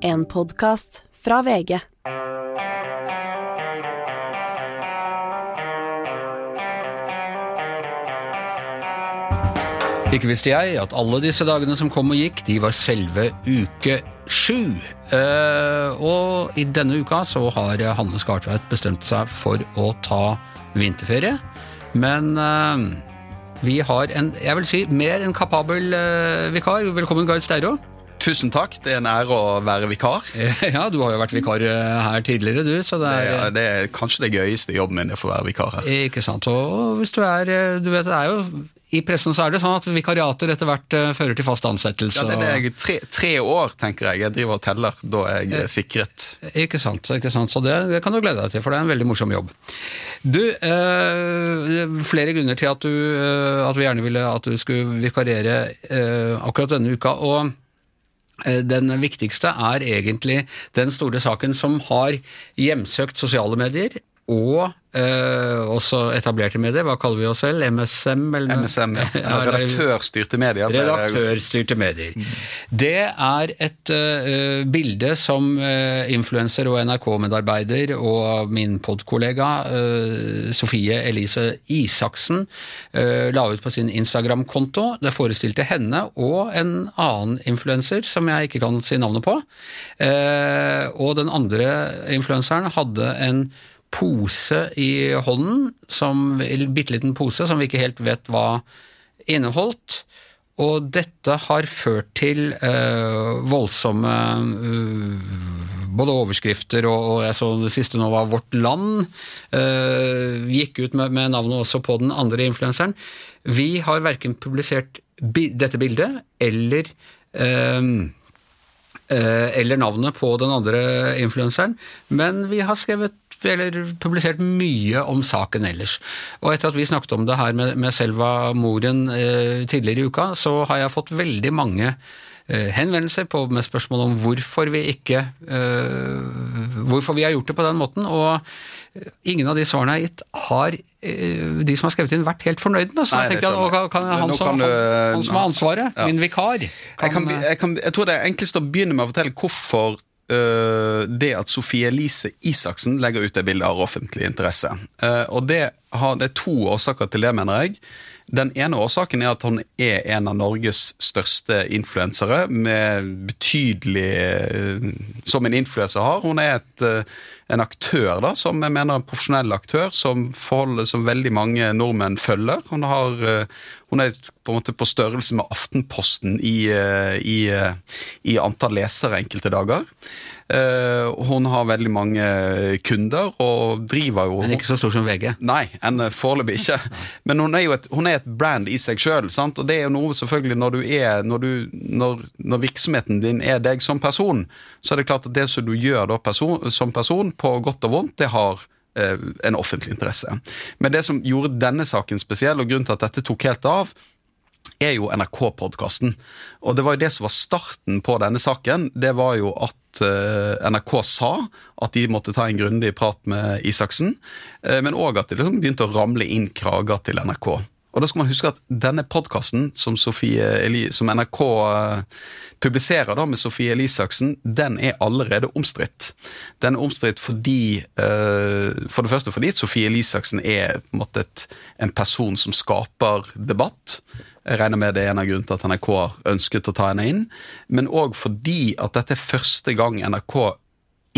En podkast fra VG. Ikke visste jeg at alle disse dagene som kom og gikk, de var selve uke sju. Eh, og i denne uka så har Hanne Skartveit bestemt seg for å ta vinterferie. Men eh, vi har en, jeg vil si, mer enn kapabel eh, vikar. Velkommen, Gard Steiro. Tusen takk, det er en ære å være vikar. Ja, du har jo vært vikar eh, her tidligere, du. Så det Det er, er, det er kanskje det gøyeste jobben min, er å få være vikar her. Ikke sant. Og hvis du er eh, Du vet, det er jo I pressen så er det sånn at vikariater etter hvert eh, fører til fast ansettelse. Ja, det er det jeg, tre, tre år, tenker jeg. Jeg driver og teller. Da er jeg eh, sikret. Ikke sant, ikke sant. så det, det kan du glede deg til, for det er en veldig morsom jobb. Du, eh, er flere grunner til at, du, eh, at vi gjerne ville at du skulle vikariere eh, akkurat denne uka. og den viktigste er egentlig den store saken som har hjemsøkt sosiale medier, og eh, også etablerte medier. Hva kaller vi oss selv? MSM? Eller? MSM, ja. Eller- Redaktørstyrte medier. Redaktørstyrte medier. Det er et uh, bilde som uh, influenser og NRK-medarbeider og min podkollega eh, Sofie Elise Isaksen eh, la ut på sin Instagram-konto. Det forestilte henne og en annen influenser som jeg ikke kan si navnet på. Eh, og den andre influenseren hadde en pose i hånden, som, en bitte liten pose som vi ikke helt vet hva inneholdt. Og dette har ført til eh, voldsomme eh, både overskrifter og, og jeg så det siste nå var Vårt Land. eh, gikk ut med, med navnet også på den andre influenseren. Vi har verken publisert bi dette bildet eller eller navnet på den andre influenseren, men vi har skrevet eller publisert mye om saken ellers. Og etter at vi snakket om det her med, med Selva Moren eh, tidligere i uka, så har jeg fått veldig mange eh, henvendelser på, med spørsmål om hvorfor vi ikke eh, Hvorfor vi har gjort det på den måten. Og eh, ingen av de svarene jeg har gitt, har eh, de som har skrevet inn, vært helt fornøyd med. Så Nei, jeg tenkte jeg, nå kan, han, som, kan du- han, han som har ansvaret, Ja. min vikar Jeg, kan, jeg, kan, jeg tror det er enklest å begynne med å fortelle hvorfor det at Sofie Elise Isaksen legger ut det bildet har offentlig interesse. Eh, og det, har, det er to årsaker til det, mener jeg. Den ene årsaken er at hun er en av Norges største influensere, med betydelig øh, Som en influenser har. Hun er et, øh, en aktør, da, som jeg mener er en profesjonell aktør, som, som veldig mange nordmenn følger. Hun, har, øh, hun er på en måte på størrelse med Aftenposten i, i, i antall lesere enkelte dager. Eh, hun har veldig mange kunder, og driver jo men ikke så stor som VG. Nei, enn foreløpig ikke. Men hun er jo et, hun er et brand i seg sjøl. Og det er jo noe selvfølgelig når du er når, du, når, når virksomheten din er deg som person, så er det klart at det som du gjør person, som person, på godt og vondt, det har eh, en offentlig interesse. Men det som gjorde denne saken spesiell, og grunnen til at dette tok helt av, er jo NRK-podkasten. Og det var jo det som var starten på denne saken. Det var jo at eh, NRK sa at de måtte ta en grundig prat med Isaksen, eh, men òg at det liksom begynte å ramle inn krager til NRK. Og da skal man huske at denne podkasten som, som NRK eh, publiserer da med Sofie Elisaksen, den er allerede omstridt. Den er omstridt fordi For det første fordi Sofie Elisaksen er en måte en person som skaper debatt. Jeg regner med det er en av grunnene til at NRK ønsket å ta henne inn. Men òg fordi at dette er første gang NRK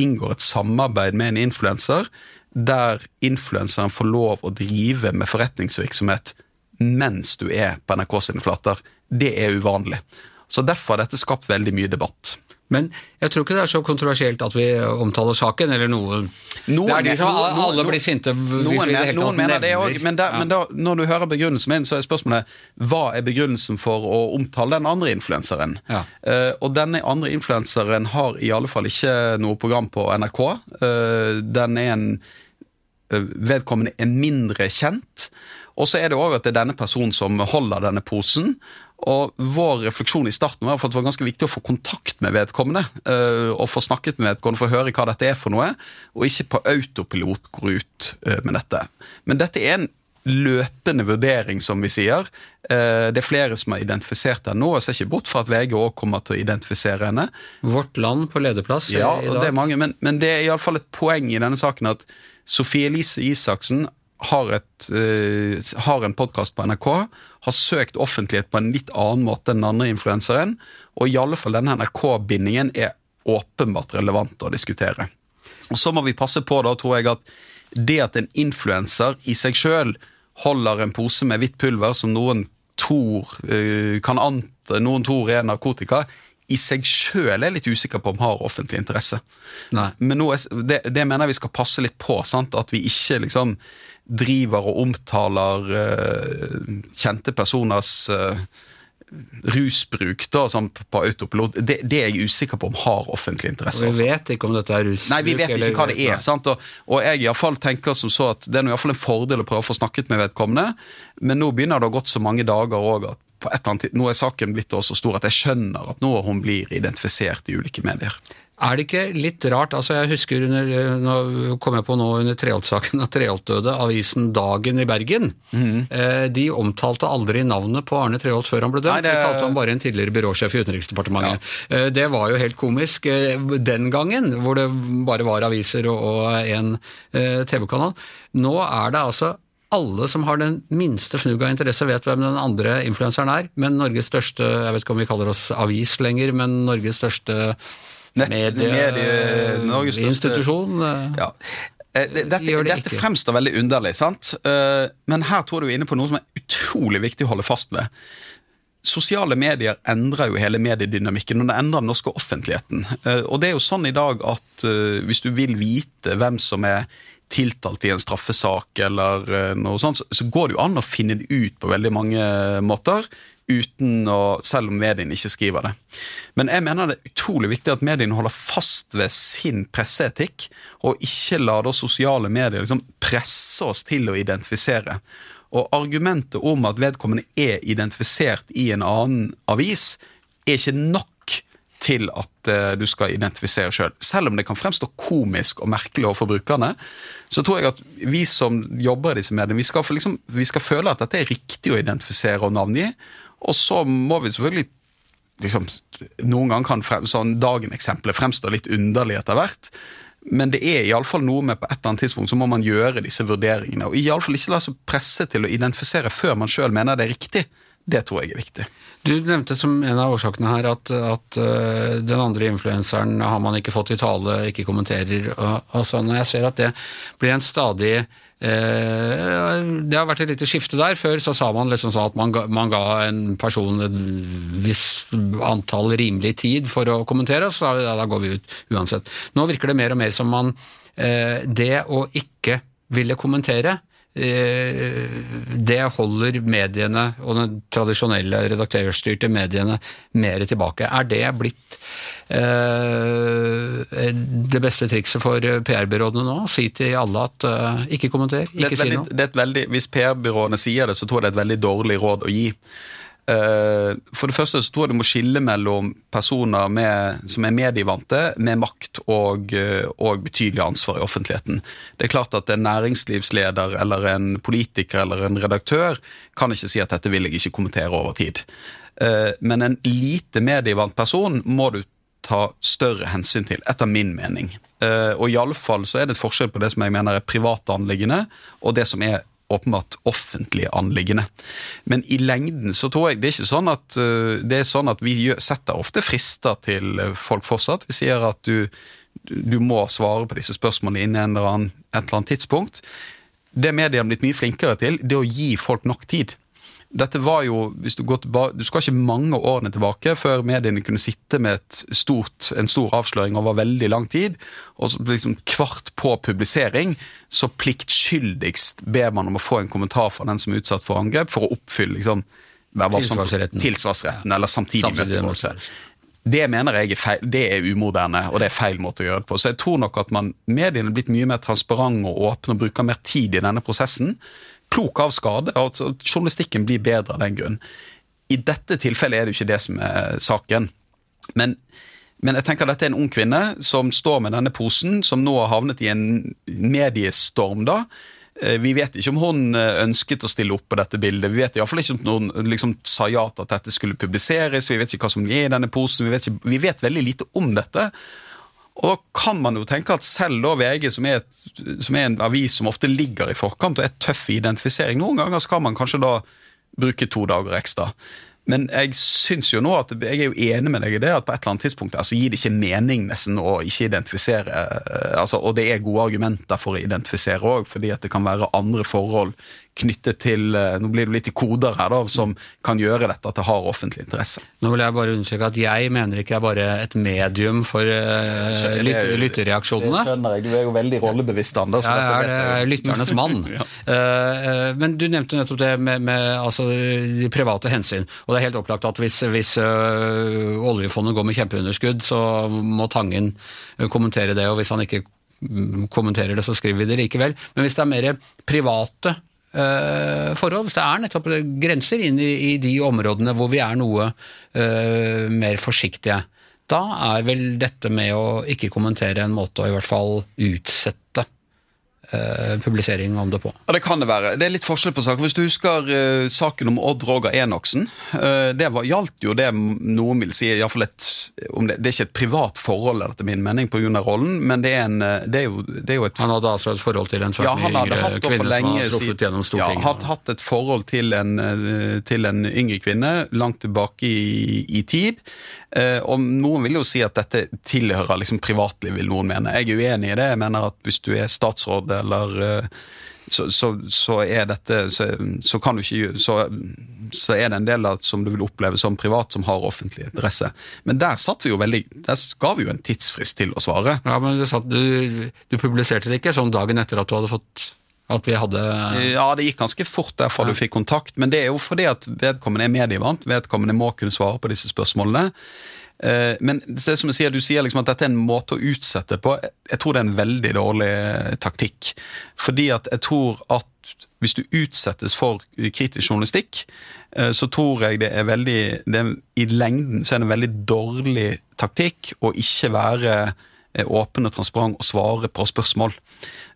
inngår et samarbeid med en influenser, der influenseren får lov å drive med forretningsvirksomhet mens du er på NRK sine flater. Det er uvanlig. Så Derfor har dette skapt veldig mye debatt. Men jeg tror ikke det er så kontroversielt at vi omtaler saken, eller noe Noen- Det er de som noen- alle noen- blir sinte hvis vi i det hele tatt mener det òg, men, der, Ja. men da, når du hører begrunnelsen min, så er spørsmålet hva er begrunnelsen for å omtale den andre influenseren? Ja. Uh, og denne andre influenseren har i alle fall ikke noe program på NRK. Uh, den er en eh, Vedkommende er mindre kjent. Og så er det òg at det er denne personen som holder denne posen. Og vår refleksjon i starten var at det var ganske viktig å få kontakt med vedkommende. eh, og få snakket med vedkommende for å høre hva dette er for noe, og ikke på autopilot gå ut eh, med dette. Men dette er en løpende vurdering, som vi sier. Eh, det er flere som har identifisert henne nå. Jeg ser ikke bort fra at VG òg kommer til å identifisere henne. Vårt Land på lederplass ja, i dag. Det er mange, men, men det er iallfall et poeng i denne saken at Sofie Elise Isaksen har, et, uh, har en podkast på NRK, har søkt offentlighet på en litt annen måte enn den andre influenseren, og i alle fall denne NRK-bindingen er åpenbart relevant å diskutere. Og Så må vi passe på, da, tror jeg, at det at en influenser i seg sjøl holder en pose med hvitt pulver som noen tror uh, kan ante, noen tror er narkotika, i seg sjøl er jeg litt usikker på om har offentlig interesse. Nei. Men er, det, det, mener jeg vi skal passe litt på. Sant? At vi ikke liksom driver og omtaler uh, kjente personers uh, rusbruk da, sånn på autopilot, det, det, er jeg usikker på om har offentlig interesse. Og Vi altså. vet ikke om dette er rusbruk? Nei, vi vet ikke hva det er. sant? Og, og jeg i fall tenker som så at det er i fall en fordel å prøve å få snakket med vedkommende, men nå begynner det å ha gått så mange dager òg at på et eller annet, nå er saken blitt så stor at jeg skjønner at nå hun blir identifisert i ulike medier. Er det ikke litt rart, altså jeg husker under, nå kom jeg på nå under Treholt-saken at Treholt døde, avisen Dagen i Bergen. Mm. De omtalte aldri navnet på Arne Treholt før han ble dømt, Nei, det... de kalte ham bare en tidligere byråsjef i Utenriksdepartementet. Ja. Eh, det var jo helt komisk eh, den gangen, hvor det bare var aviser og en TV-kanal. Nå er det altså alle som har den minste fnugg av interesse, vet hvem den andre influenseren er. Men Norges største, jeg vet ikke om vi kaller oss avis lenger, men Norges største Medieinstitusjon. Institusjon. ja. Dette, det dette fremstår veldig underlig, sant? Eh, men her tror du er inne på noe som er utrolig viktig å holde fast ved. Sosiale medier endrer jo hele mediedynamikken, og det endrer den norske offentligheten. Og det er jo sånn i dag at hvis du vil vite hvem som er tiltalt i en straffesak, eller noe sånt, så går det jo an å finne det ut på veldig mange måter uten å, selv om mediene ikke skriver det. Men jeg mener det er utrolig viktig at mediene holder fast ved sin presseetikk, og ikke lar sosiale medier liksom presse oss til å identifisere. Og argumentet om at vedkommende er identifisert i en annen avis, er ikke nok til at uh, du skal identifisere sjøl. Selv. selv om det kan fremstå komisk og merkelig overfor brukerne, så tror jeg at vi som jobber i disse mediene, vi skal, liksom, vi skal føle at dette er riktig å identifisere og navngi. Og så må vi selvfølgelig liksom, Noen ganger kan frem, sånn Dagen-eksempelet fremstå litt underlig etter hvert. Men det er iallfall noe med på et eller annet tidspunkt så må man gjøre disse vurderingene. Og iallfall ikke la seg presse til å identifisere før man sjøl mener det er riktig. Det tror jeg er viktig. Du nevnte som en av årsakene her at, at uh, den andre influenseren har man ikke fått i tale, ikke kommenterer. Og, og sånn, og jeg ser at det blir en stadig Eh, det har vært et lite skifte der. Før så sa man liksom sånn at man ga, man ga, en person et visst antall rimelig tid for å kommentere, og så da, da, går vi ut uansett. Nå virker det mer og mer som man eh, Det å ikke ville kommentere Eh, det holder mediene og den tradisjonelle redaktørstyrte mediene mer tilbake. Er det blitt eh, det beste trikset for PR-byråene nå? Si til alle at eh, ikke kommenter, ikke si noe? Hvis PR-byråene sier det, så tror jeg det er et veldig dårlig råd å gi. Eh, for det første så tror jeg du må skille mellom personer med, som er medievante, med makt og, eh, og, betydelig ansvar i offentligheten. Det er klart at en næringslivsleder eller en politiker eller en redaktør kan ikke si at dette vil jeg ikke kommentere over tid. Eh, men en lite medievant person må du ta større hensyn til, etter min mening. Og iallfall så er det et forskjell på det som jeg mener er private anliggende, og det som er åpenbart offentlige anliggende. Men i lengden så tror jeg det er ikke sånn at, eh, det er sånn at vi setter ofte frister til eh, folk fortsatt. Vi sier at du, du må svare på disse spørsmålene innen et eller annet tidspunkt. Det mediene har blitt mye flinkere til, det er å gi folk nok tid. Dette var jo, hvis Du går tilbake, du skal ikke mange årene tilbake før mediene kunne sitte med stort, en stor avsløring over veldig lang tid. og liksom Kvart på publisering så pliktskyldigst ber man om å få en kommentar fra den som er utsatt for angrep, for å oppfylle liksom, tilsvarsretten. tilsvarsretten, eller samtidig møtegåelse. Det mener jeg er, feil, det er umoderne, og det er feil måte å gjøre det på. Så jeg tror nok at man, mediene er blitt mye mer transparente og åpne og bruker mer tid i denne prosessen klok av skade. altså Journalistikken blir bedre av den grunn. I dette tilfellet er det jo ikke det som er saken. Men, men jeg tenker at dette er en ung kvinne som står med denne posen, som nå har havnet i en mediestorm. da, Eh, Vi vet ikke om hun eh, ønsket å stille opp på dette bildet. Vi vet i hvert fall ikke om hun liksom sa ja til at dette skulle publiseres. Vi vet ikke hva som er i denne posen. Vi vet, ikke, vi vet veldig lite om dette. Og da kan man jo tenke at selv da VG, som er, et, som er en avis som ofte ligger i forkant og er tøff i identifisering, noen ganger skal man kanskje da bruke to dager ekstra. Men jeg syns jo nå at jeg er jo enig med deg i det at på et eller annet tidspunkt altså, gir det ikke mening nesten å ikke identifisere. eh, Altså, og det er gode argumenter for å identifisere òg, fordi at det kan være andre forhold knyttet til eh, Nå blir det litt i koder her, da, som kan gjøre dette at det har offentlig interesse. Nå vil jeg bare understreke at jeg mener ikke jeg er bare et medium for uh, lyt lytterreaksjonene. skjønner jeg. Du er jo veldig rollebevisst, Anders. Ja, jeg er det, lytternes mann. Ja. uh, men du nevnte nettopp det med, med altså, de private hensyn. Og det er helt opplagt at hvis, hvis uh, oljefondet går med kjempeunderskudd, så må Tangen kommentere det. Og hvis han ikke mm, kommenterer det, så skriver vi det likevel. Men hvis det er mer private øh, forhold, det er nettopp grenser inn i, i de områdene hvor vi er noe uh, mer forsiktige, da er vel dette med å ikke kommentere en måte å i hvert fall utsette publisering om det på. Ja, Det kan det være. Det er litt forskjell på saker. Hvis du husker uh, saken om Odd Roger Enoksen. Uh, det var, gjaldt jo det noen vil si i hvert fall et, om det, det er ikke et privat forhold, etter min mening, pga. rollen, men det er, en, eh, det, er jo, det er jo et Han hadde altså et forhold til en svært ja, hadde yngre kvinne som har truffet gjennom Ja, han hatt, hatt et forhold til en, eh, til en yngre kvinne langt tilbake i, i tid. Eh, og noen vil jo si at dette tilhører liksom privatliv, vil noen mene. Jeg er uenig i det. Jeg mener at hvis du er statsråd eller eh, så, så, så er dette så, så kan du ikke så, så er det en del av som du vil oppleve som privat, som har offentlig interesse. Men der satt vi jo veldig Der ga vi jo en tidsfrist til å svare. Ja, men satt, du, du publiserte det ikke sånn dagen etter at du hadde fått at vi hadde Ja, det gikk ganske fort derfra du fikk kontakt, men det er jo fordi at vedkommende er medievant, vedkommende må kunne svare på disse spørsmålene. Eh, Men det er som jeg sier, du sier liksom at dette er en måte å utsette på. Jeg tror det er en veldig dårlig taktikk. Fordi at jeg tror at hvis du utsettes for kritisk journalistikk, eh, så tror jeg det er veldig det er, I lengden så er det en veldig dårlig taktikk å ikke være eh, åpen og transparent og svare på spørsmål.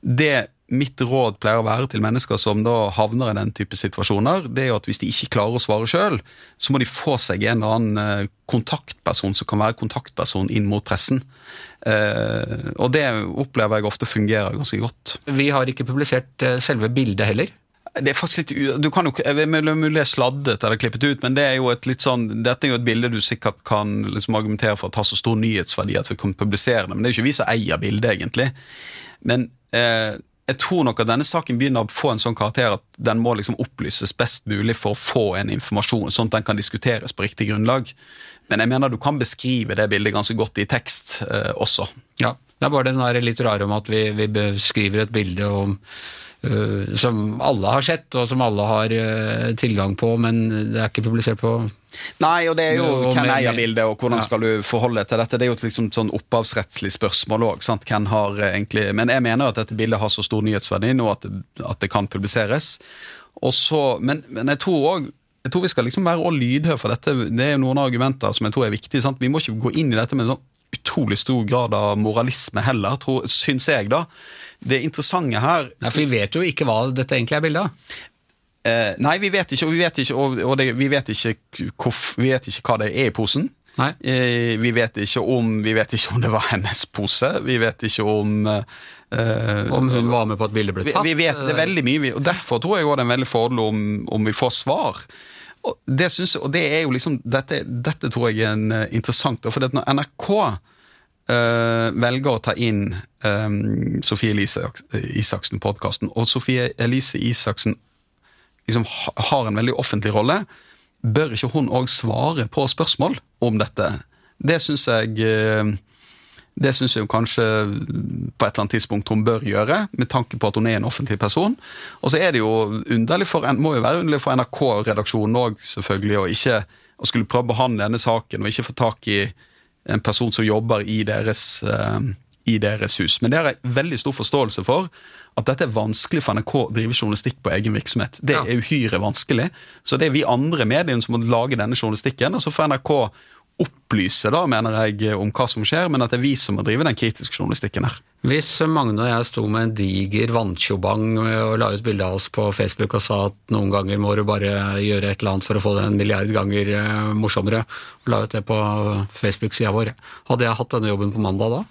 Det mitt råd pleier å være til mennesker som da havner i den type situasjoner, det er jo at hvis de ikke klarer å svare sjøl, så må de få seg en eller annen eh, kontaktperson som kan være kontaktperson inn mot pressen. Eh, og det opplever jeg ofte fungerer ganske godt. Vi har ikke publisert eh, selve bildet heller. Det er faktisk litt, du kan jo, jeg det er sladdet eller klippet ut, men det er jo et litt sånn, dette er jo et bilde du sikkert kan liksom argumentere for at har så stor nyhetsverdi at vi kan publisere det, men det er jo ikke vi som eier bildet, egentlig. Men eh, jeg tror nok at denne saken begynner å få en sånn karakter at den må liksom opplyses best mulig for å få en informasjon, sånn at den kan diskuteres på riktig grunnlag. Men jeg mener du kan beskrive det bildet ganske godt i tekst eh, også. Ja, Det er bare den litt rare om at vi, vi beskriver et bilde om øh, som alle har sett, og som alle har uh, tilgang på, men det er ikke publisert på Nei, og det er jo Og hvem eier bildet, og hvordan Ja. skal du forholde deg til dette. Det er jo et liksom sånn opphavsrettslig spørsmål òg. Eh, egentlig Men jeg mener at dette bildet har så stor nyhetsverdi nå at at det kan publiseres. Så, men, men jeg tror òg jeg tror vi skal liksom være lydhøre for dette. Det er jo noen argumenter som jeg tror er viktige. Sant? Vi må ikke gå inn i dette med en sånn utrolig stor grad av moralisme heller, tror, syns jeg, da. Det interessante her Nei, For vi vet jo ikke hva dette egentlig er bilde av. eh, Nei, vi vet ikke, og vi vet ikke, og, og det, vi vet ikke, hvor, vi vet ikke hva det er i posen. Eh, vi, vet ikke om, vi vet ikke om det var hennes pose. Vi vet ikke om eh, Om hun var med på at bildet ble tatt. vi vet det veldig mye, og derfor tror jeg det er en veldig fordel om, om vi får svar. Og det, synes, og det er jo liksom, dette, dette tror jeg er en, eh, interessant, for når NRK Uh, velger å ta inn um, Sofie Elise Isaksen-podkasten, og Sofie Elise Isaksen liksom ha- har en veldig offentlig rolle, bør ikke hun òg svare på spørsmål om dette? Det syns jeg eh, det syns jeg kanskje på et eller annet tidspunkt hun bør gjøre, med tanke på at hun er en offentlig person. Og så er det jo underlig for, må jo være underlig for NRK-redaksjonen òg, selvfølgelig, å ikke å skulle prøve å behandle denne saken og ikke få tak i en person som jobber i deres, eh, i deres hus. Men det har jeg veldig stor forståelse for. At dette er vanskelig for NRK å drive journalistikk på egen virksomhet. Det er uhyre vanskelig. Så det er vi andre mediene som må lage denne journalistikken. Og så får NRK opplyse, da, mener jeg, om hva som skjer, men at det er vi som må drive den kritiske journalistikken her. Hvis Magne og jeg sto med en diger vanntjobang og la ut bilde av oss på Facebook og sa at noen ganger må du bare gjøre et eller annet for å få det en milliard ganger eh, morsommere, og la ut det på Facebook-sida vår, hadde jeg hatt denne jobben på mandag da?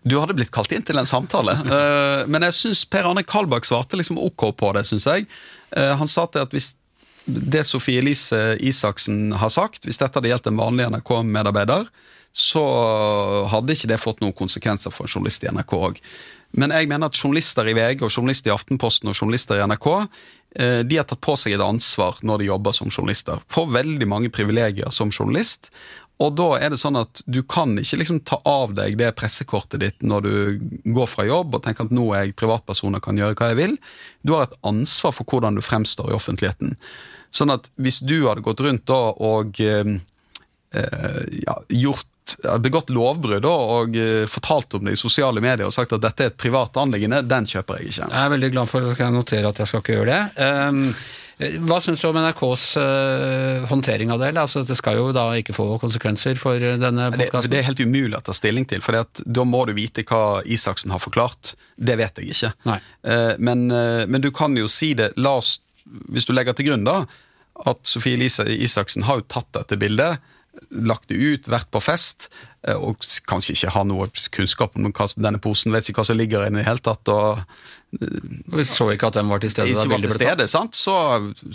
Du hadde blitt kalt inn til en samtale, uh, men jeg syns Per Arne Kalbakk svarte liksom ok på det, syns jeg. Uh, han sa til at hvis det Sofie Elise Isaksen har sagt, hvis dette hadde gjeldt en vanlig NRK-medarbeider, så hadde ikke det fått noen konsekvenser for en journalist i NRK òg. Men jeg mener at journalister i VG, og journalister i Aftenposten og journalister i NRK eh, de har tatt på seg et ansvar når de jobber som journalister. Får veldig mange privilegier som journalist. Og da er det sånn at du kan ikke liksom ta av deg det pressekortet ditt når du går fra jobb og tenker at nå er jeg privatperson og kan gjøre hva jeg vil. Du har et ansvar for hvordan du fremstår i offentligheten. Sånn at hvis du hadde gått rundt da og eh, eh ja, gjort begått lovbrudd og eh, fortalt om det i sosiale medier og sagt at dette er et privat anliggende, den kjøper jeg ikke. Jeg er veldig glad for at jeg noterer notere at jeg skal ikke gjøre det. Um, hva syns du om NRKs uh, håndtering av det? Altså, det skal jo da ikke få konsekvenser for denne podkasten? Det, det, er helt umulig å ta stilling til, for da må du vite hva Isaksen har forklart. Det vet jeg ikke. Uh, men, uh, men, du kan jo si det. La oss, hvis du legger til grunn da, at Sofie Elise Isaksen har jo tatt dette bildet lagt det ut, vært på fest, eh, og kanskje ikke har noe kunnskap om hva denne posen, vet ikke hva som ligger i den i det hele tatt. og vi så ikke at den var til stede. Ikke var til stede, sant? Så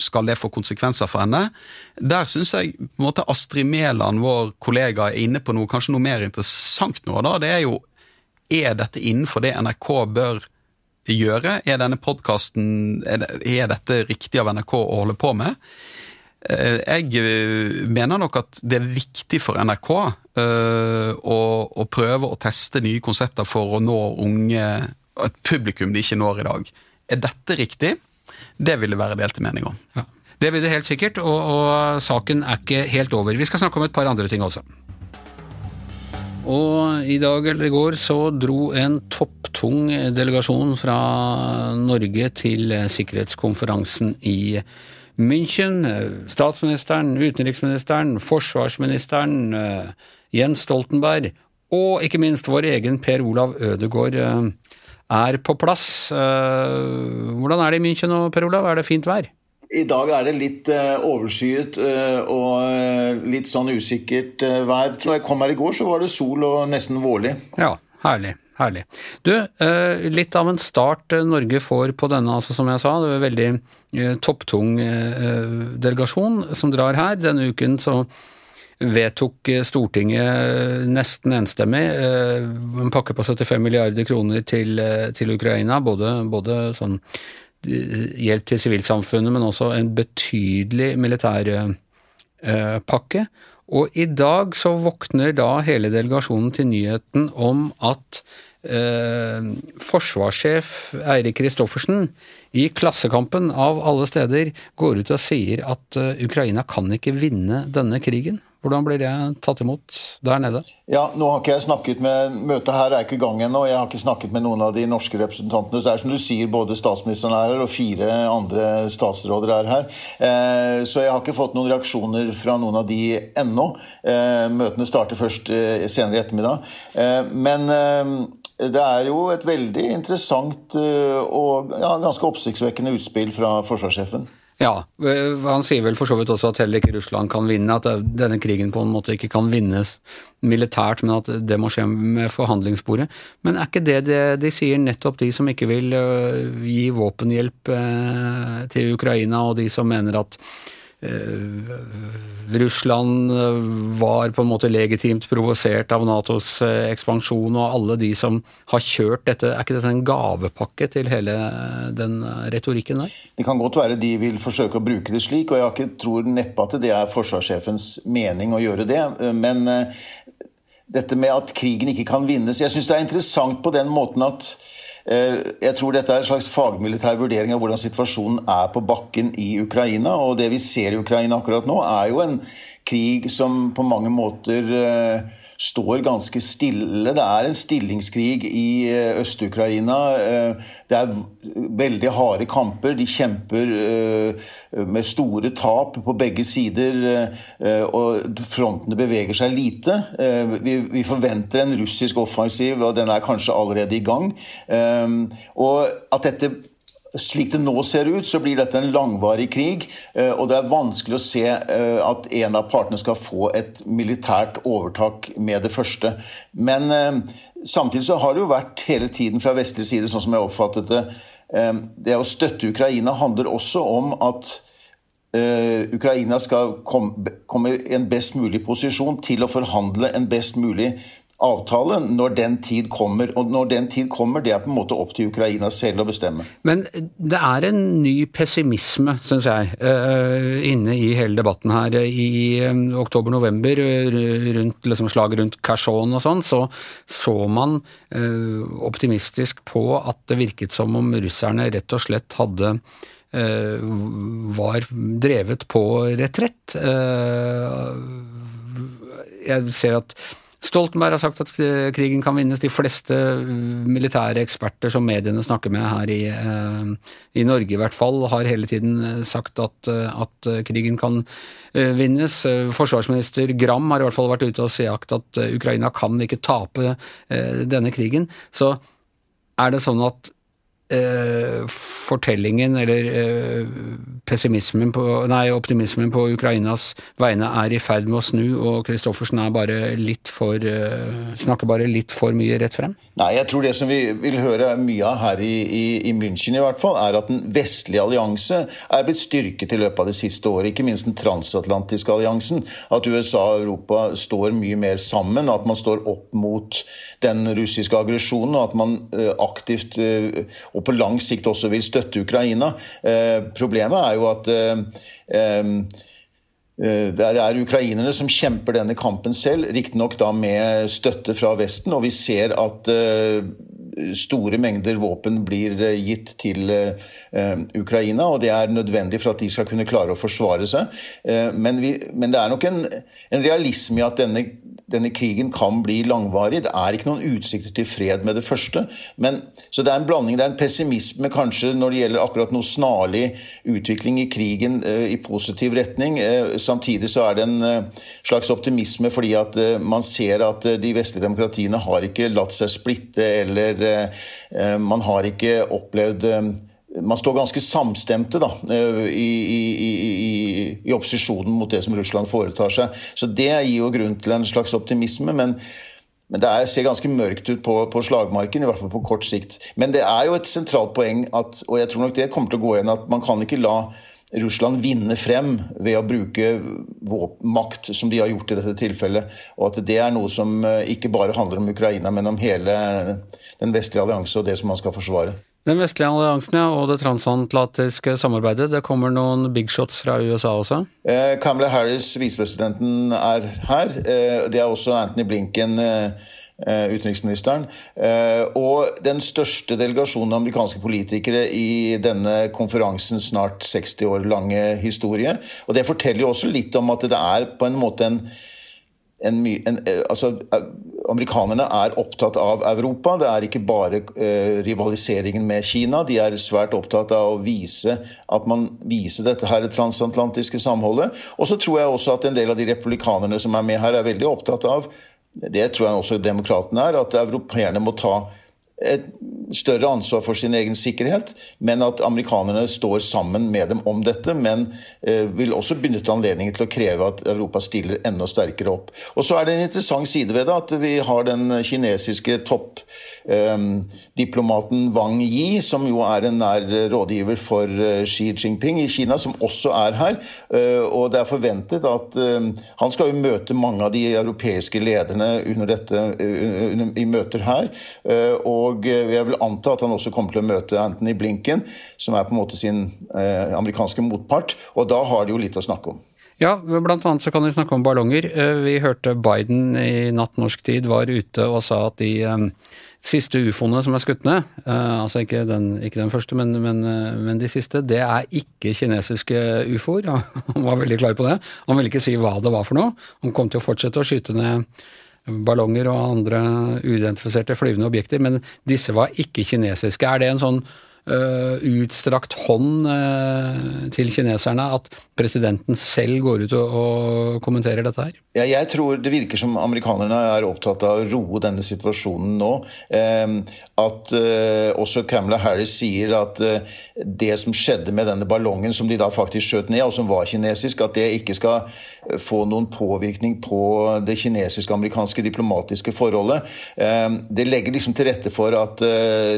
skal det få konsekvenser for henne. Der syns jeg på en måte Astrid Mæland, vår kollega, er inne på noe kanskje noe mer interessant nå. da, Det er jo Er dette innenfor det NRK bør gjøre? Er denne podkasten er, er dette riktig av NRK å holde på med? Eh, jeg eh, mener nok at det er viktig for NRK uh, å, å, prøve å teste nye konsepter for å nå unge, et publikum de ikke når i dag. Er dette riktig? Det vil det være delte meninger om. Ja. Det vil det helt sikkert, og, og saken er ikke helt over. Vi skal snakke om et par andre ting også. Og i dag eller i går så dro en topptung delegasjon fra Norge til sikkerhetskonferansen i Norge München, eh, statsministeren, utenriksministeren, forsvarsministeren, eh, Jens Stoltenberg og ikke minst vår egen Per Olav Ødegård eh, er på plass. Hvordan er det i München nå, Per Olav? Er det fint vær? I dag er det litt overskyet og litt sånn usikkert vær. Når jeg kom her i går, så var det sol og nesten vårlig. Ja, herlig. Herlig. Du, eh, litt av en start eh, Norge får på denne, altså som jeg sa. Det er en veldig eh, topptung delegasjon som drar her. Denne uken så vedtok Stortinget nesten enstemmig en pakke på 75 milliarder kroner til, til Ukraina. Både, både sånn hjelp til sivilsamfunnet, men også en betydelig militærpakke. Og i dag så våkner da hele delegasjonen til nyheten om at eh, forsvarssjef Eirik Kristoffersen i Klassekampen av alle steder går ut og sier at eh, Ukraina kan ikke vinne denne krigen. Hvordan blir det tatt imot der nede? Ja, nå har ikke jeg snakket med, Møtet her er ikke i gang ennå. Jeg har ikke snakket med noen av de norske representantene. Det er som du sier, både statsministeren er her, og fire andre statsråder er her. Eh, så jeg har ikke fått noen reaksjoner fra noen av de ennå. Eh, møtene starter først eh, senere i ettermiddag. Eh, men eh, det er jo et veldig interessant eh, og ja, ganske oppsiktsvekkende utspill fra forsvarssjefen. Ja, eh, han sier vel for så vidt også at heller ikke Russland kan vinne, at denne krigen på en måte ikke kan vinnes militært, men at det må skje med forhandlingsbordet. Men er ikke det det de sier, nettopp de som ikke vil eh, gi våpenhjelp eh, til Ukraina, og de som mener at Eh, Russland eh, var på en måte legitimt provosert av Natos eh, ekspansjon, og alle de som har kjørt dette. Er ikke dette en gavepakke til hele den retorikken der? Det kan godt være de vil forsøke å bruke det slik, og jeg ikke, tror neppe at det er forsvarssjefens mening å gjøre det. Men dette med at krigen ikke kan vinnes Jeg syns det er interessant på den måten at Eh, jeg tror dette er en slags fagmilitær vurdering av hvordan situasjonen er på bakken i Ukraina. Og det vi ser i Ukraina akkurat nå, er jo en krig som på mange måter eh, står ganske stille. Det er en stillingskrig i eh, Øst-Ukraina. Eh, det er veldig harde kamper. De kjemper eh, med store tap på begge sider, og frontene beveger seg lite. Vi forventer en russisk offensiv, og den er kanskje allerede i gang. Og at dette slik det nå ser ut, så blir dette en langvarig krig. Eh, og det er vanskelig å se eh, at en av partene skal få et militært overtak med det første. Men eh, samtidig så har det jo vært hele tiden fra vestlig side, sånn som jeg oppfattet det Det å støtte Ukraina handler også om at Ukraina skal komme i en best mulig posisjon til å forhandle en best mulig avtale når den tid kommer. Og når den tid kommer, det er på en måte opp til Ukraina selv å bestemme. Men det er en ny pessimisme, syns jeg, eh, inne i hele debatten her. I eh, oktober-november, rundt liksom slaget rundt Kherson og sånn, så så man eh, optimistisk på at det virket som om russerne rett og slett hadde var drevet på retrett. Jeg ser at Stoltenberg har sagt at krigen kan vinnes. De fleste militære eksperter som mediene snakker med her i, eh, i Norge i hvert fall, har hele tiden eh, sagt at, eh, at, krigen kan vinnes. Forsvarsminister Gram har i hvert fall vært ute og sagt at Ukraina kan ikke tape denne krigen. Så er det sånn at eh, fortellingen, eller eh, på, nei, optimismen på Ukrainas vegne er i ferd med å snu, og Kristoffersen er eh, snakker bare litt for mye rett frem? Nei, jeg tror det som vi vil høre mye av her i, i, i München, i hvert fall, er at den vestlige allianse er blitt styrket i løpet av det siste året. Ikke minst den transatlantiske alliansen. At USA og Europa står mye mer sammen, at man står opp mot den russiske aggresjonen, og at man uh, aktivt uh, og på lang sikt også vil støtte Ukraina. Eh, problemet er jo at eh, eh, det er ukrainerne som kjemper denne kampen selv, riktignok da med støtte fra Vesten. Og vi ser at store mengder våpen blir gitt til Ukraina, og det er nødvendig for at de skal kunne klare å forsvare seg. Men, vi, men det er nok en, en realisme i at denne denne krigen kan bli langvarig. Det er ikke noen utsikter til fred med det første. Men, så det er en blanding. Det er en pessimisme kanskje når det gjelder akkurat noe snarlig utvikling i krigen eh, i positiv retning. Eh, samtidig så er det en eh, slags optimisme fordi at eh, man ser at eh, de vestlige demokratiene har ikke latt seg splitte, eller eh, man har ikke opplevd man står ganske samstemte da, eh, i, i, i, i, opposisjonen mot det som Russland foretar seg. Så Det gir jo grunn til en slags optimisme. men, men det er, ser ganske mørkt ut på, på, slagmarken, i hvert fall på kort sikt. Men det er jo et sentralt poeng, at, og jeg tror nok det kommer til å gå igjen, at man kan ikke la Russland vinne frem ved å bruke makt, som de har gjort i dette tilfellet. Og at det er noe som eh, ikke bare handler om Ukraina, men om hele den vestlige allianse og det som man skal forsvare. Den vestlige alliansen ja, og det transatlantiske samarbeidet. Det kommer noen big shots fra USA også? Eh, Kamala Harris, visepresidenten, er her. Eh, det er også Anthony Blinken, eh, eh utenriksministeren. Eh, og den største delegasjonen av amerikanske politikere i denne konferansens snart 60 år lange historie. Og det forteller jo også litt om at det er på en måte en en, en, eh, altså, eh, Amerikanerne er opptatt av Europa. Det er ikke bare eh, rivaliseringen med Kina. De er svært opptatt av å vise at man viser dette her transatlantiske samholdet. Og så tror jeg også at en del av de republikanerne som er med her, er veldig opptatt av det tror jeg også demokratene er, at europeerne må ta et større ansvar for sin egen sikkerhet, men at amerikanerne står sammen med dem om dette. Men eh, vil også benytte anledningen til å kreve at Europa stiller enda sterkere opp. Og så er det en interessant side ved det at vi har den kinesiske topp diplomaten Wang Yi, som jo er en nær rådgiver for eh, Xi Jinping i Kina, som også er her. Eh, og det er forventet at ehm, Han skal jo møte mange av de europeiske lederne under dette, under, i møter her. Eh, og jeg vil anta at han også kommer til å møte Anthony Blinken, som er på en måte sin amerikanske motpart. Og da har de jo litt å snakke om. Ja, blant annet så kan vi snakke om ballonger. Vi hørte Biden i natt norsk tid var ute og sa at de ehm, siste ufoene som er skutt ned, uh, altså ikke den, ikke den første, men, men, uh, men, de siste, det er ikke kinesiske ufoer. Han var veldig klar på det. Han ville ikke si hva det var for noe. Han kom til å fortsette å skyte ned ballonger og andre uidentifiserte flyvende objekter, men disse var ikke kinesiske. Er det en sånn uh, utstrakt hånd uh, til kineserne at presidenten selv går ut og, og kommenterer dette her? Ja, jeg tror det virker som amerikanerne er opptatt av å roe denne situasjonen nå. Um, at uh, også Camilla Harris sier at det som skjedde med denne ballongen som de da faktisk skjøt ned, og som var kinesisk, at det ikke skal få noen påvirkning på det kinesisk-amerikanske diplomatiske forholdet. Det legger liksom til rette for at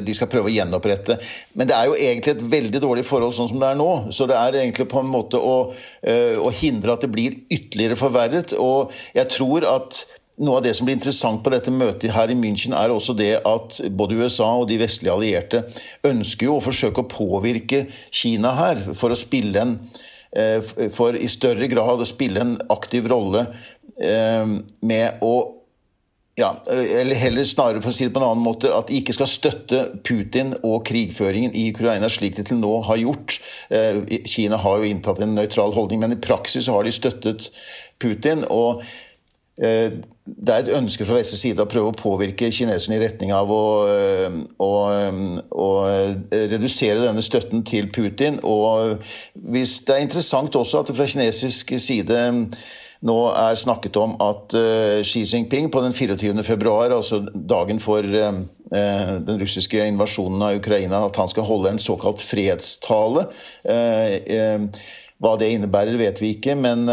de skal prøve å gjenopprette. Men det er jo egentlig et veldig dårlig forhold sånn som det er nå. Så det er egentlig på en måte å, å hindre at det blir ytterligere forverret. og jeg tror at noe av det som blir interessant på dette møtet her i München, er også det at både USA og de vestlige allierte ønsker jo å forsøke å påvirke Kina her for å spille en eh, For i større grad å spille en aktiv rolle eh, med å ja, eller heller snarere for å si det på en annen måte, at de ikke skal støtte Putin og krigføringen i Ukraina slik de til nå har gjort. Eh, Kina har jo inntatt en nøytral holdning, men i praksis har de støttet Putin. og eh, det er et ønske fra vestlig side å prøve å påvirke kineserne i retning av å, eh, å, eh, å, redusere denne støtten til Putin. Og hvis det er interessant også at det fra kinesisk side nå er snakket om at Xi Jinping på den 24. februar, altså dagen for den russiske invasjonen av Ukraina, at han skal holde en såkalt fredstale. Hva det innebærer, vet vi ikke, men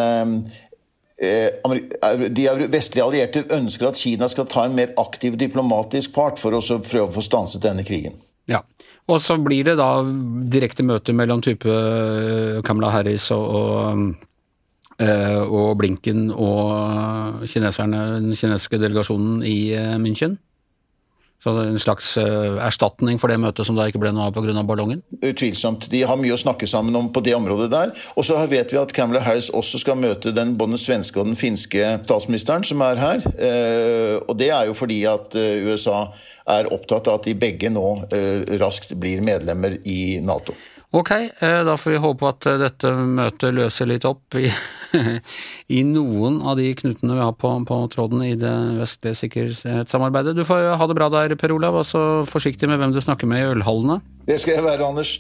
Eh, de vestlige allierte ønsker at Kina skal ta en mer aktiv diplomatisk part for å prøve å få stanset denne krigen. Ja, Og så blir det da direkte møte mellom type eh, Kamala Harris og, og, eh, Blinken og kineserne, den kinesiske delegasjonen i München? Så En slags uh, erstatning for det møtet som da ikke ble noe av pga. ballongen? Utvilsomt. De har mye å snakke sammen om på det området der. Og så vet vi at Camilla Harris også skal møte den, både den svenske og den finske statsministeren som er her. Og det er jo fordi at USA er opptatt av at de begge nå raskt blir medlemmer i Nato. Ok, da får vi håpe at dette møtet løser litt opp i i noen av de knutene vi har på, på tråden i det vestlige sikkerhetssamarbeidet. Du får ha det bra der, Per Olav, og så forsiktig med hvem du snakker med i ølhallene. Det skal jeg være, Anders.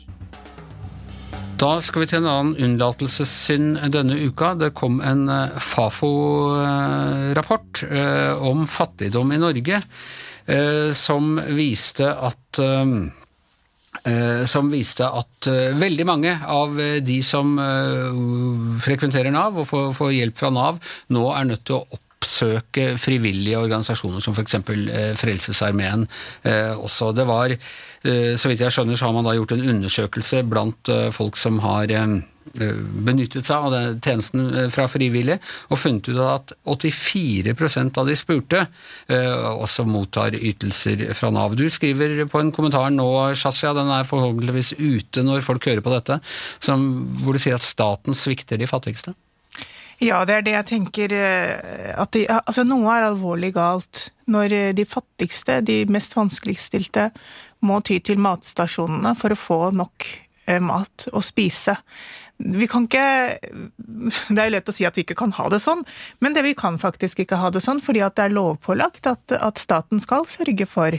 Da skal vi til en annen unnlatelsessynd denne uka. Det kom en eh, Fafo-rapport eh, om fattigdom i Norge eh, som viste at Eh, som viste at eh, veldig mange av eh, de som frekventerer Nav og får, hjelp fra Nav, nå er nødt til å oppsøke frivillige organisasjoner som f.eks. Frelsesarmeen også. Det var, så vidt jeg skjønner, så har man da gjort en undersøkelse blant folk som har Eh, benyttet seg av den tjenesten eh, fra frivillige, og funnet ut at 84% av de spurte eh, også mottar ytelser fra Nav. Du skriver på en kommentar nå, Shazia, den er forhåpentligvis ute når folk hører på dette, som, hvor du sier at staten svikter de fattigste? Ja, det er det jeg tenker. At de, altså noe er alvorlig galt når de fattigste, de mest vanskeligstilte, må ty til matstasjonene for å få nok mat å spise vi kan ikke Det er jo lett å si at vi ikke kan ha det sånn, men det vi kan faktisk ikke ha det sånn, fordi at det er lovpålagt at, at staten skal sørge for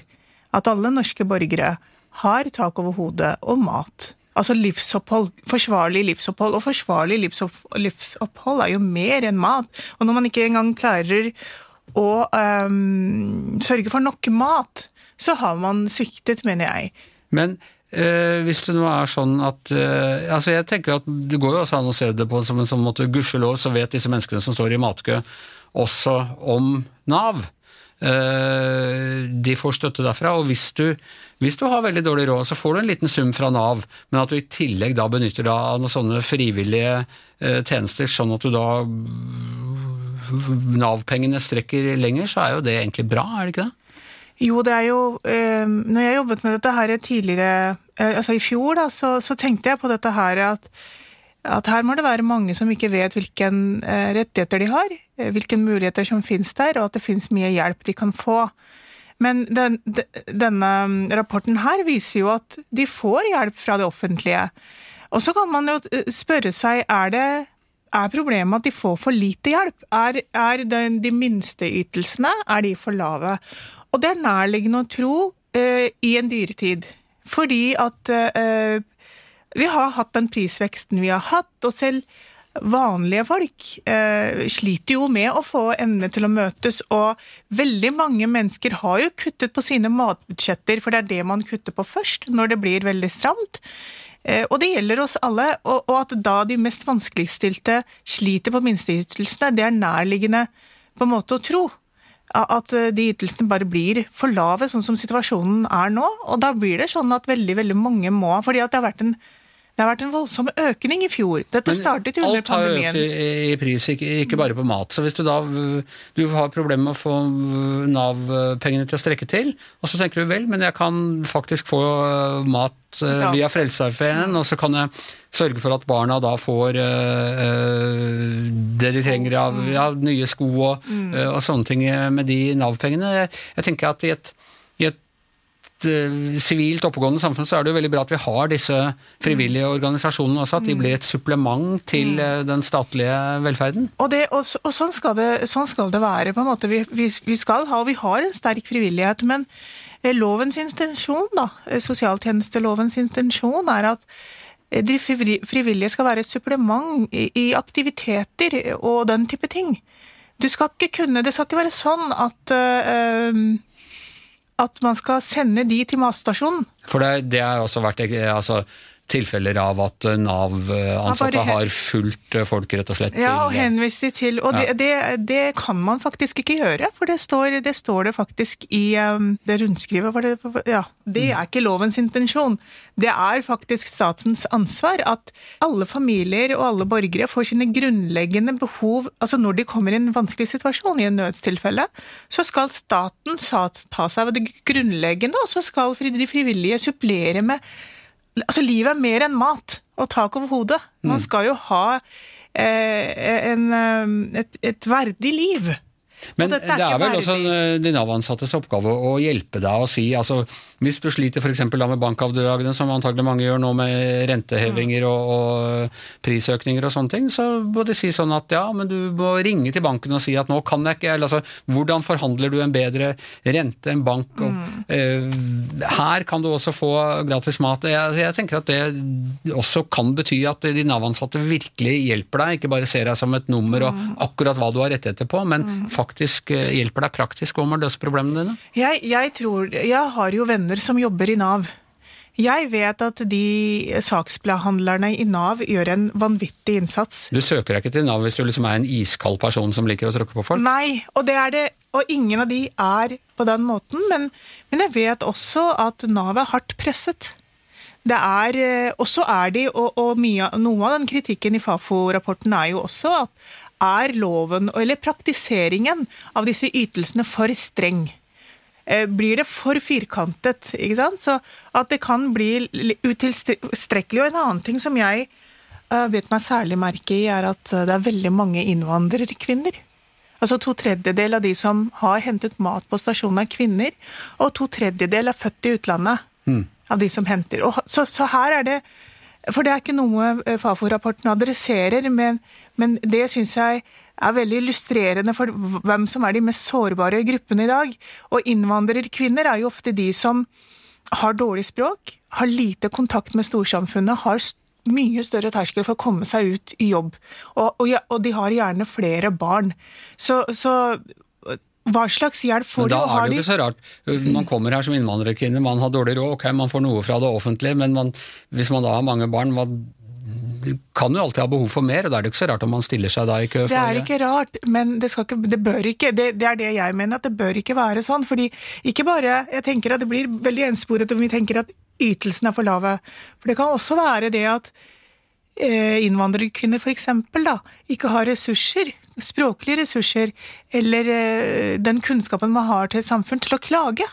at alle norske borgere har tak over hodet og mat. Altså livsopphold, forsvarlig livsopphold. Og forsvarlig livsopphold er jo mer enn mat. Og når man ikke engang klarer å um, sørge for nok mat, så har man sviktet, mener jeg. Men Eh, hvis det nå er sånn at eh, altså Jeg tenker at det går jo også an å se det på som en sånn måte Gudskjelov så vet disse menneskene som står i matkø, også om Nav. Eh, de får støtte derfra. Og hvis du, hvis du har veldig dårlig råd, så får du en liten sum fra Nav, men at du i tillegg da benytter deg av noen sånne frivillige eh, tjenester, sånn at du da Nav-pengene strekker lenger, så er jo det egentlig bra, er det ikke det? Jo, det er jo eh, Når jeg jobbet med dette her tidligere, altså i fjor, da, så, så, tenkte jeg på dette her at, at her må det være mange som ikke vet hvilke eh, rettigheter de har, eh, hvilke muligheter som finnes der, og at det finnes mye hjelp de kan få. Men den, denne mm, rapporten her viser jo at de får hjelp fra det offentlige. Og så kan man jo spørre seg er det er problemet at de får for lite hjelp. Er, er den, de minste ytelsene er for lave? Og det er nærliggende å tro uh, i en dyretid. Fordi at eh, vi har hatt den prisveksten vi har hatt, og selv vanlige folk eh, sliter jo med å få endene til å møtes, og veldig mange mennesker har jo kuttet på sine matbudsjetter, for det er det man kutter på først når det blir veldig stramt. Og det gjelder oss alle, og at da de mest vanskeligstilte sliter på minsteytelsene, det er nærliggende på en måte å tro at eh, de ytelsene bare blir for lave, sånn som situasjonen er nå. Og da blir det sånn at veldig veldig mange må fordi at det har vært en det har vært en voldsom økning i fjor. Dette Men startet under pandemien. Alt har økt i, pris, ikke, ikke, bare på mat. Så hvis du da du har problemer med å få Nav-pengene til å strekke til, og så tenker du vel, men jeg kan faktisk få mat uh, via Frelsesarmeen, og så kan jeg sørge for at barna da får uh, det de trenger av ja, nye sko og, uh, og, sånne ting med de Nav-pengene. Jeg, jeg tenker at i et Eh, sivilt oppegående samfunn så er det jo veldig bra at vi har disse frivillige organisasjonene også, at de blir et supplement til mm. eh, den statlige velferden. Og, det, og, og sånn, skal det, sånn, skal det, være. på en måte. Vi, vi, vi, skal ha, og vi har en sterk frivillighet. Men eh, lovens intensjon, da, sosialtjenestelovens intensjon, er at de frivillige skal være et supplement i aktiviteter og den type ting. Du skal ikke kunne, Det skal ikke være sånn at øh, at man skal sende de til matstasjonen. For det, det har også vært altså, tilfeller av at Nav-ansatte har fulgt folk rett og slett Ja, og henvist de til Og ja. det, det, det, kan man faktisk ikke gjøre, for det står det, står det faktisk i um, det rundskrivet. Det, ja, det er ikke lovens intensjon. Det er faktisk statens ansvar at alle familier og alle borgere får sine grunnleggende behov Altså når de kommer i en vanskelig situasjon, i en nødstilfelle, så skal staten ta seg av det grunnleggende, og så skal de frivillige supplere med Altså, livet er mer enn mat og tak over hodet. Man mm. skal jo ha eh, en, eh, et, et verdig liv. Men det er, er vel også en, de Nav-ansattes oppgave å hjelpe deg å si altså Hvis du sliter f.eks. med bankavdragene, som antagelig mange gjør nå med rentehevinger og, og, prisøkninger og sånne ting, så må de si sånn at ja, men du må ringe til banken og si at nå kan jeg ikke eller altså Hvordan forhandler du en bedre rente enn bank? Og, mm. uh, her kan du også få gratis mat. Jeg, jeg tenker at det også kan bety at de Nav-ansatte virkelig hjelper deg, ikke bare ser deg som et nummer og mm. akkurat hva du har rettigheter på, men mm. faktisk faktisk eh, hjelper deg praktisk om å løse problemene dine? Jeg, jeg, tror, jeg har jo venner som jobber i Nav. Jeg vet at de saksbehandlerne i Nav gjør en vanvittig innsats. Du søker deg ikke til Nav hvis du liksom er en iskald person som liker å tråkke på folk? Nei, og det er det. Og ingen av de er på den måten. Men, men jeg vet også at Nav er hardt presset. Det er, eh, og så er de, og, og mye, noe av den kritikken i Fafo-rapporten er jo også at, er loven, eller praktiseringen av disse ytelsene for streng? Eh, blir det for firkantet? ikke sant? Så at det kan bli utilstrekkelig. Og en annen ting som jeg uh, vet meg særlig merke i, er at det er veldig mange innvandrerkvinner. Altså To tredjedel av de som har hentet mat på stasjonen, er kvinner. Og to tredjedel er født i utlandet mm. av de som henter. Og så, så her er det for det er ikke noe eh, Fafo-rapporten adresserer, men, men det syns jeg er veldig illustrerende for hvem som er de mest sårbare gruppene i dag. Og innvandrerkvinner er jo ofte de som har dårlig språk, har lite kontakt med storsamfunnet, har mye større terskel for å komme seg ut i jobb. Og, og, og de har gjerne flere barn. Så, så hva slags hjelp får de? Da er det jo ikke så rart. Man kommer her som innvandrerkvinne, man har dårlig råd, ok, man får noe fra det offentlige, men man, hvis man da har mange barn, man kan jo alltid ha behov for mer, og da er det ikke så rart om man stiller seg da i kø. Det er ikke rart, men det, ikke, det bør ikke, det, det, er det jeg mener, at det bør ikke være sånn. fordi ikke bare, jeg tenker at det blir veldig ensporet om vi tenker at ytelsene er for lave. For det kan også være det at eh, innvandrerkvinner f.eks. ikke har ressurser språklige ressurser eller eh, den kunnskapen man har til samfunn, til å klage.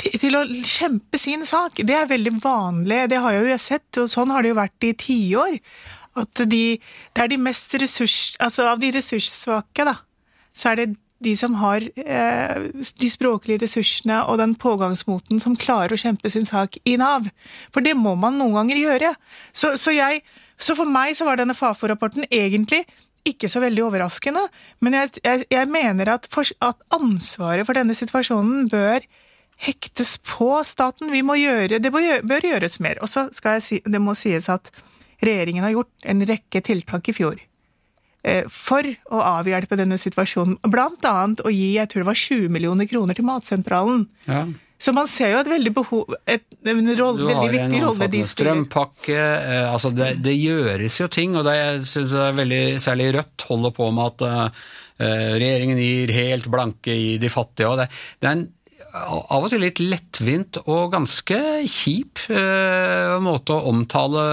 Til, å kjempe sin sak. Det er veldig vanlig, det har jeg jo sett, og sånn har det jo vært i tiår. At de, det er de mest ressurs... Altså av de ressurssvake, da, så er det de som har eh, de språklige ressursene og den pågangsmoten som klarer å kjempe sin sak i Nav. For det må man noen ganger gjøre. Så, så, jeg, så for meg så var denne Fafo-rapporten egentlig ikke så veldig overraskende, men jeg, jeg, jeg mener at, for, at, ansvaret for denne situasjonen bør hektes på staten. Vi må gjøre, det bør, gjøres mer. Og så skal jeg si, det må sies at regjeringen har gjort en rekke tiltak i fjor eh, for å avhjelpe denne situasjonen. Blant annet å gi jeg tror det var 20 millioner kroner til Matsentralen. Ja. Så man ser jo et veldig behov et, en roll, veldig viktig rolle de spiller. Strømpakke, eh, altså det, det, gjøres jo ting, og det jeg synes er veldig, særlig Rødt holder på med at uh, regjeringen gir helt blanke i de fattige. og det, det er en av og til litt lettvint og ganske kjip eh, måte å omtale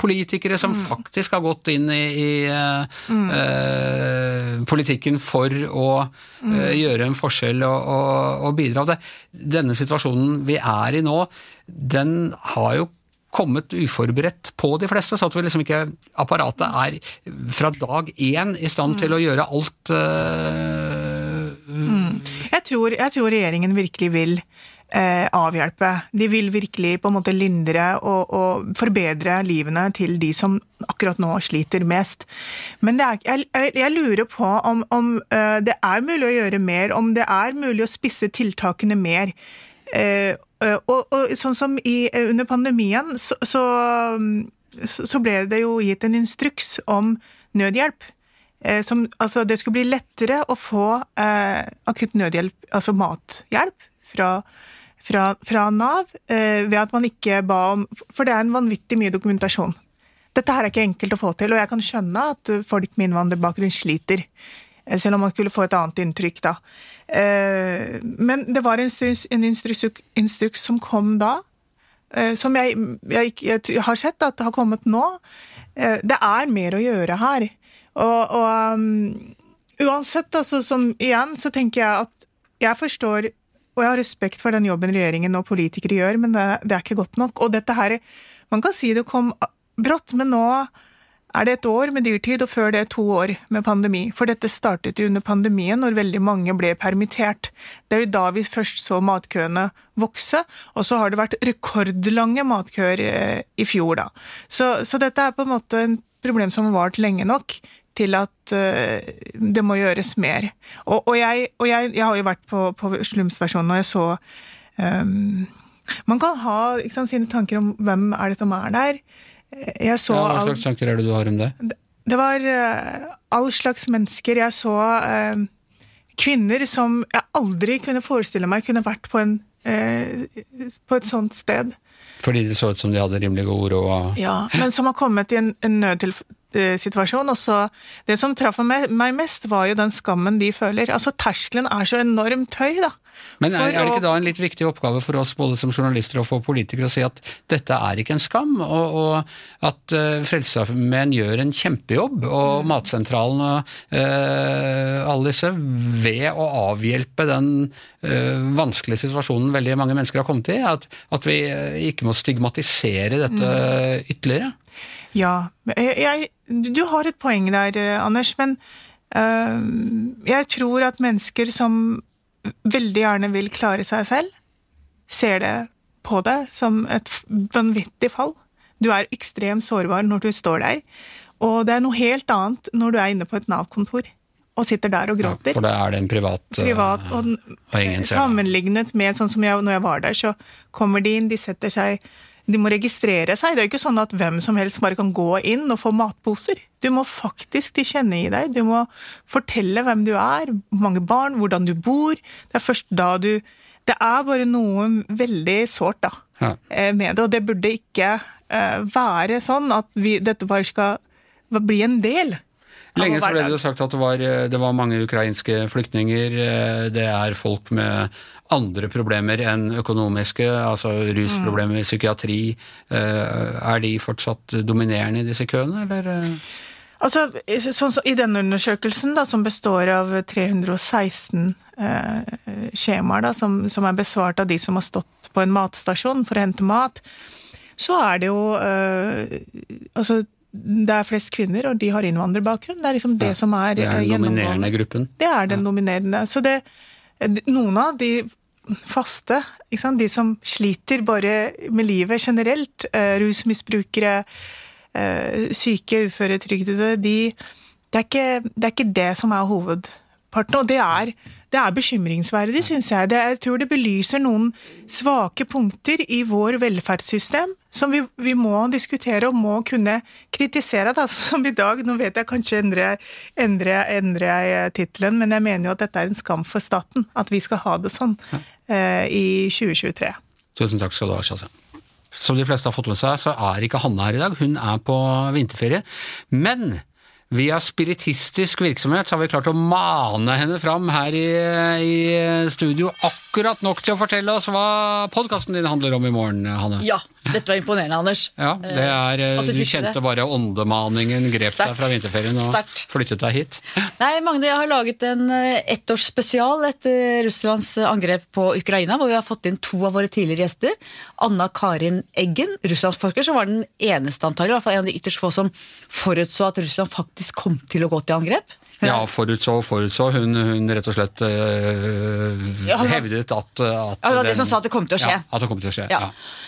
politikere som mm. faktisk har gått inn i, i mm. eh, politikken for å mm. eh, gjøre en forskjell og, og, og bidra. Det, denne situasjonen vi er i nå, den har jo kommet uforberedt på de fleste, så at vi liksom ikke apparatet er fra dag én i stand til å gjøre alt eh, Mm. Jeg, tror, jeg, tror, regjeringen virkelig vil eh, avhjelpe. De vil virkelig på en måte lindre og, og, forbedre livene til de som akkurat nå sliter mest. Men er, jeg, jeg, lurer på om, om uh, det er mulig å gjøre mer, om det er mulig å spisse tiltakene mer. Eh, og, og, sånn som i, under pandemien, så, så, så ble det jo gitt en instruks om nødhjelp. Eh, som, altså det skulle bli lettere å få eh, akutt nødhjelp, altså mathjelp, fra, fra, fra Nav eh, ved at man ikke ba om For det er en vanvittig mye dokumentasjon. Dette her er ikke enkelt å få til, og jeg kan skjønne at folk med innvandrerbakgrunn sliter. Eh, selv om man skulle få et annet inntrykk da. Eh, men det var en instruks, en instruks, instruks som kom da, eh, som jeg, jeg, jeg, har sett at har kommet nå. Det er mer å gjøre her. Og, og um, uansett, altså, som igjen, så tenker jeg at jeg forstår og jeg har respekt for den jobben regjeringen og politikere gjør, men det, det er ikke godt nok. Og dette her Man kan si det kom brått, men nå er det et år med dyrtid, og før det to år med pandemi. For dette startet jo under pandemien, når veldig mange ble permittert. Det er jo da vi først så matkøene vokse, og så har det vært rekordlange matkøer eh, i fjor, da. Så, så dette er på en måte en problem som har vart lenge nok til at uh, det må gjøres mer. Og, og, jeg, og jeg, jeg, har jo vært på, på Slumstasjonen, og jeg så um, Man kan ha sant, sine tanker om hvem er det som er der. Jeg så ja, Hva slags tanker er det du har om det? Det, det var uh, all slags mennesker. Jeg så uh, kvinner som jeg aldri kunne forestille meg kunne vært på, en, på et sånt sted. Fordi det så ut som de hadde rimelig god råd? Ja, men som har kommet i en, en nødsituasjon. Og så Det som traff meg mest, var jo den skammen de føler. Altså Terskelen er så enormt høy, da. Men er, er, det ikke da en litt viktig oppgave for oss både som journalister og for politikere å si at dette er ikke en skam, og, og at uh, Frelsesarmeen gjør en kjempejobb, og mm. Matsentralen og uh, alle disse, ved å avhjelpe den uh, vanskelige situasjonen veldig mange mennesker har kommet i, at, at vi ikke må stigmatisere dette mm. ytterligere? Ja, jeg, du har et poeng der, Anders, men jeg tror at mennesker som veldig gjerne vil klare seg selv, ser det på det som et vanvittig fall. Du er ekstremt sårbar når du står der, og det er noe helt annet når du er inne på et Nav-kontor og sitter der og gråter. Ja, for da er det en privat, privat og, og Sammenlignet med sånn som jeg, når jeg var der, så kommer de inn, de setter seg de må registrere seg. Det er jo ikke sånn at hvem som helst bare kan gå inn og få matposer. Du må faktisk tilkjennegi deg. Du må fortelle hvem du er, mange barn, hvordan du bor. Det er først da du Det er bare noe veldig sårt, da, ja. Eh, med det. Og det burde ikke uh, være sånn at vi, dette bare skal bli en del Lenge så ble det sagt at det var, det var, mange ukrainske flyktninger. Eh, det er folk med andre problemer enn økonomiske, altså rusproblemer, mm. psykiatri. Eh, er de fortsatt dominerende i disse køene, eller? Altså, sånn, I denne undersøkelsen, da, som består av 316 eh, skjemaer da, som, som, er besvart av de som har stått på en matstasjon for å hente mat, så er det jo eh, Altså, det er flest kvinner, og de har innvandrerbakgrunn. Det er liksom det som er, Det er eh, den dominerende gjennomgående. gruppen. Det er den dominerende. Så det, noen av de faste, de som sliter bare med livet generelt, eh, rusmisbrukere, eh, syke, uføretrygdede, de, det, er ikke, det er ikke det som er hovedparten. Og det er, det er bekymringsverdig, syns jeg. Det, jeg tror det belyser noen svake punkter i vår velferdssystem som vi, vi må diskutere og må kunne kritisere. Da. Som i dag, nå vet jeg kanskje endrer endre, endre jeg tittelen, men jeg mener jo at dette er en skam for staten. At vi skal ha det sånn eh, i 2023. Tusen takk skal du ha, Shazia. Som de fleste har fått med seg, så er ikke Hanne her i dag. Hun er på vinterferie. Men via spiritistisk virksomhet så har vi klart å mane henne fram her i, i studio akkurat nok til å fortelle oss hva podkasten din handler om i morgen, Hanne. Ja, dette var imponerende, Anders. Ja, det er, At du du kjente det. bare åndemaningen grep deg fra vinterferien og Sterkt. flyttet deg hit. Nei, Magne, jeg har laget en eh, ettårsspesial etter Russlands eh, angrep på Ukraina, hvor vi har fått inn to av våre tidligere gjester. Anna Karin Eggen, russlandsforsker, som var den eneste antallet, i hvert fall en av de ytterst få som forutså at Russland faktisk kom til å gå til angrep. Ja, forutså og forutså. Hun, hun rett og slett øh, Ja, hevdet at, at Ja, det var det som sa at det kom til å skje. Ja, at det kom til å skje. Ja.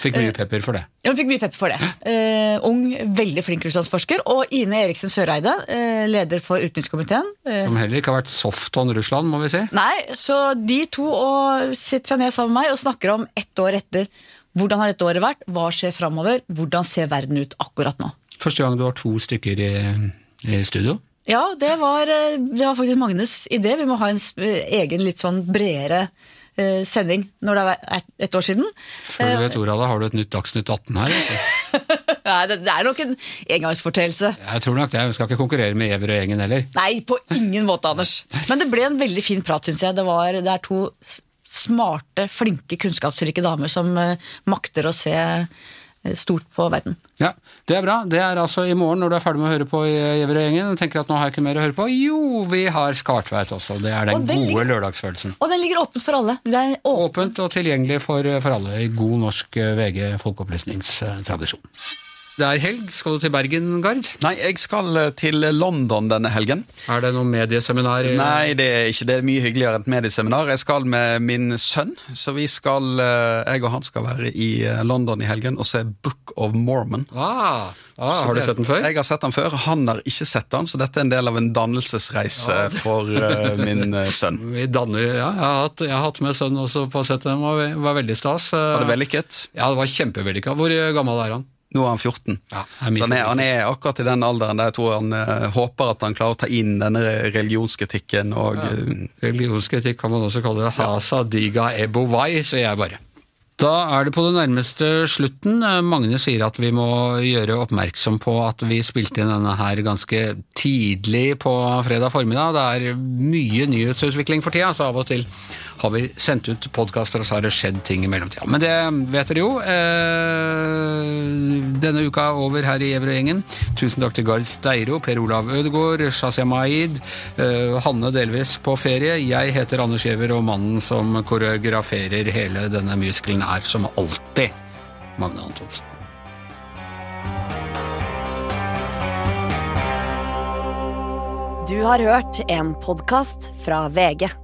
Fikk mye pepper for det. Ja, Hun fikk mye pepper for det. Uh, ung, veldig flink russlandsforsker. Og Ine Eriksen Søreide, uh, leder for utenrikskomiteen. Uh, Som heller ikke har vært soft on Russland, må vi si. Nei, så de to og sitter seg ned sammen med meg og snakker om ett år etter. Hvordan har dette året vært? Hva skjer framover? Hvordan ser verden ut akkurat nå? Første gang du har to stykker i, i studio. Ja, det var, eh, det var faktisk Magnes idé. Vi må ha en egen litt sånn bredere eh, sending når det er et, et år siden. Før du vet ordet av det, har du et nytt Dagsnytt 18 her. Nei, det, det er nok en engangsforteelse. Jeg tror nok det. Vi skal ikke konkurrere med Ever og gjengen heller. Nei, på ingen måte, Anders. Men det ble en veldig fin prat, syns jeg. Det, var, det er to smarte, flinke, kunnskapsrike damer som eh, makter å se stort på verden. Ja, Det er bra. Det er altså i morgen når du er ferdig med å høre på i og gjengen. og tenker at nå har jeg ikke mer å høre på. Jo, vi har Skartveit også. Det er den Og den gode ligger- lørdagsfølelsen. Og den ligger åpent for alle. Det er åpent, Åpent og tilgjengelig for, for alle i god norsk eh, VG folkeopplysningstradisjon. Det er helg. Skal du til Bergen, Gard? Nei, jeg skal eh, til London denne helgen. Er det noe medieseminar? Nei, det er ikke det. Det er mye hyggeligere enn et medieseminar. Jeg skal med min sønn, så vi skal, eh, jeg og han skal være i eh, London i helgen og se Book of Mormon. Ah, ah, har du det- sett den før? Jeg har sett den før. Han har ikke sett den, så dette er en del av en dannelsesreise for eh, min sønn. Vi danner, ja, jeg har, hatt, jeg har hatt med sønnen også på å sette den. Var, ve- var veldig stas. Var det vellykket? Ja, det var kjempevellykka. Hvor gammel er han? Nå er han 14. Ja, er så han er, han er akkurat i den alderen der jeg tror han uh, håper at han klarer å ta inn denne religionskritikken og eh, Religionskritikk kan man også kalle det. Hasa diga ebowai, så jeg bare. Da er det på det nærmeste slutten. Eh, Magne sier at vi må gjøre oppmerksom på at vi spilte inn denne her ganske tidlig på fredag formiddag. Det er mye nyhetsutvikling for tida, så av og til har vi sendt ut podkaster, og så har det skjedd ting i mellomtida. Men det vet dere jo. Eh, denne uka er over her i Gjevrøy-gjengen. Tusen takk til Gard Steiro, Per Olav Ødegaard, Shazia Maid, eh, Hanne delvis på ferie. Jeg heter Anders Giæver, og mannen som koreograferer hele denne musicalen er som alltid Magne Antonsen. Du har hørt en podkast fra VG.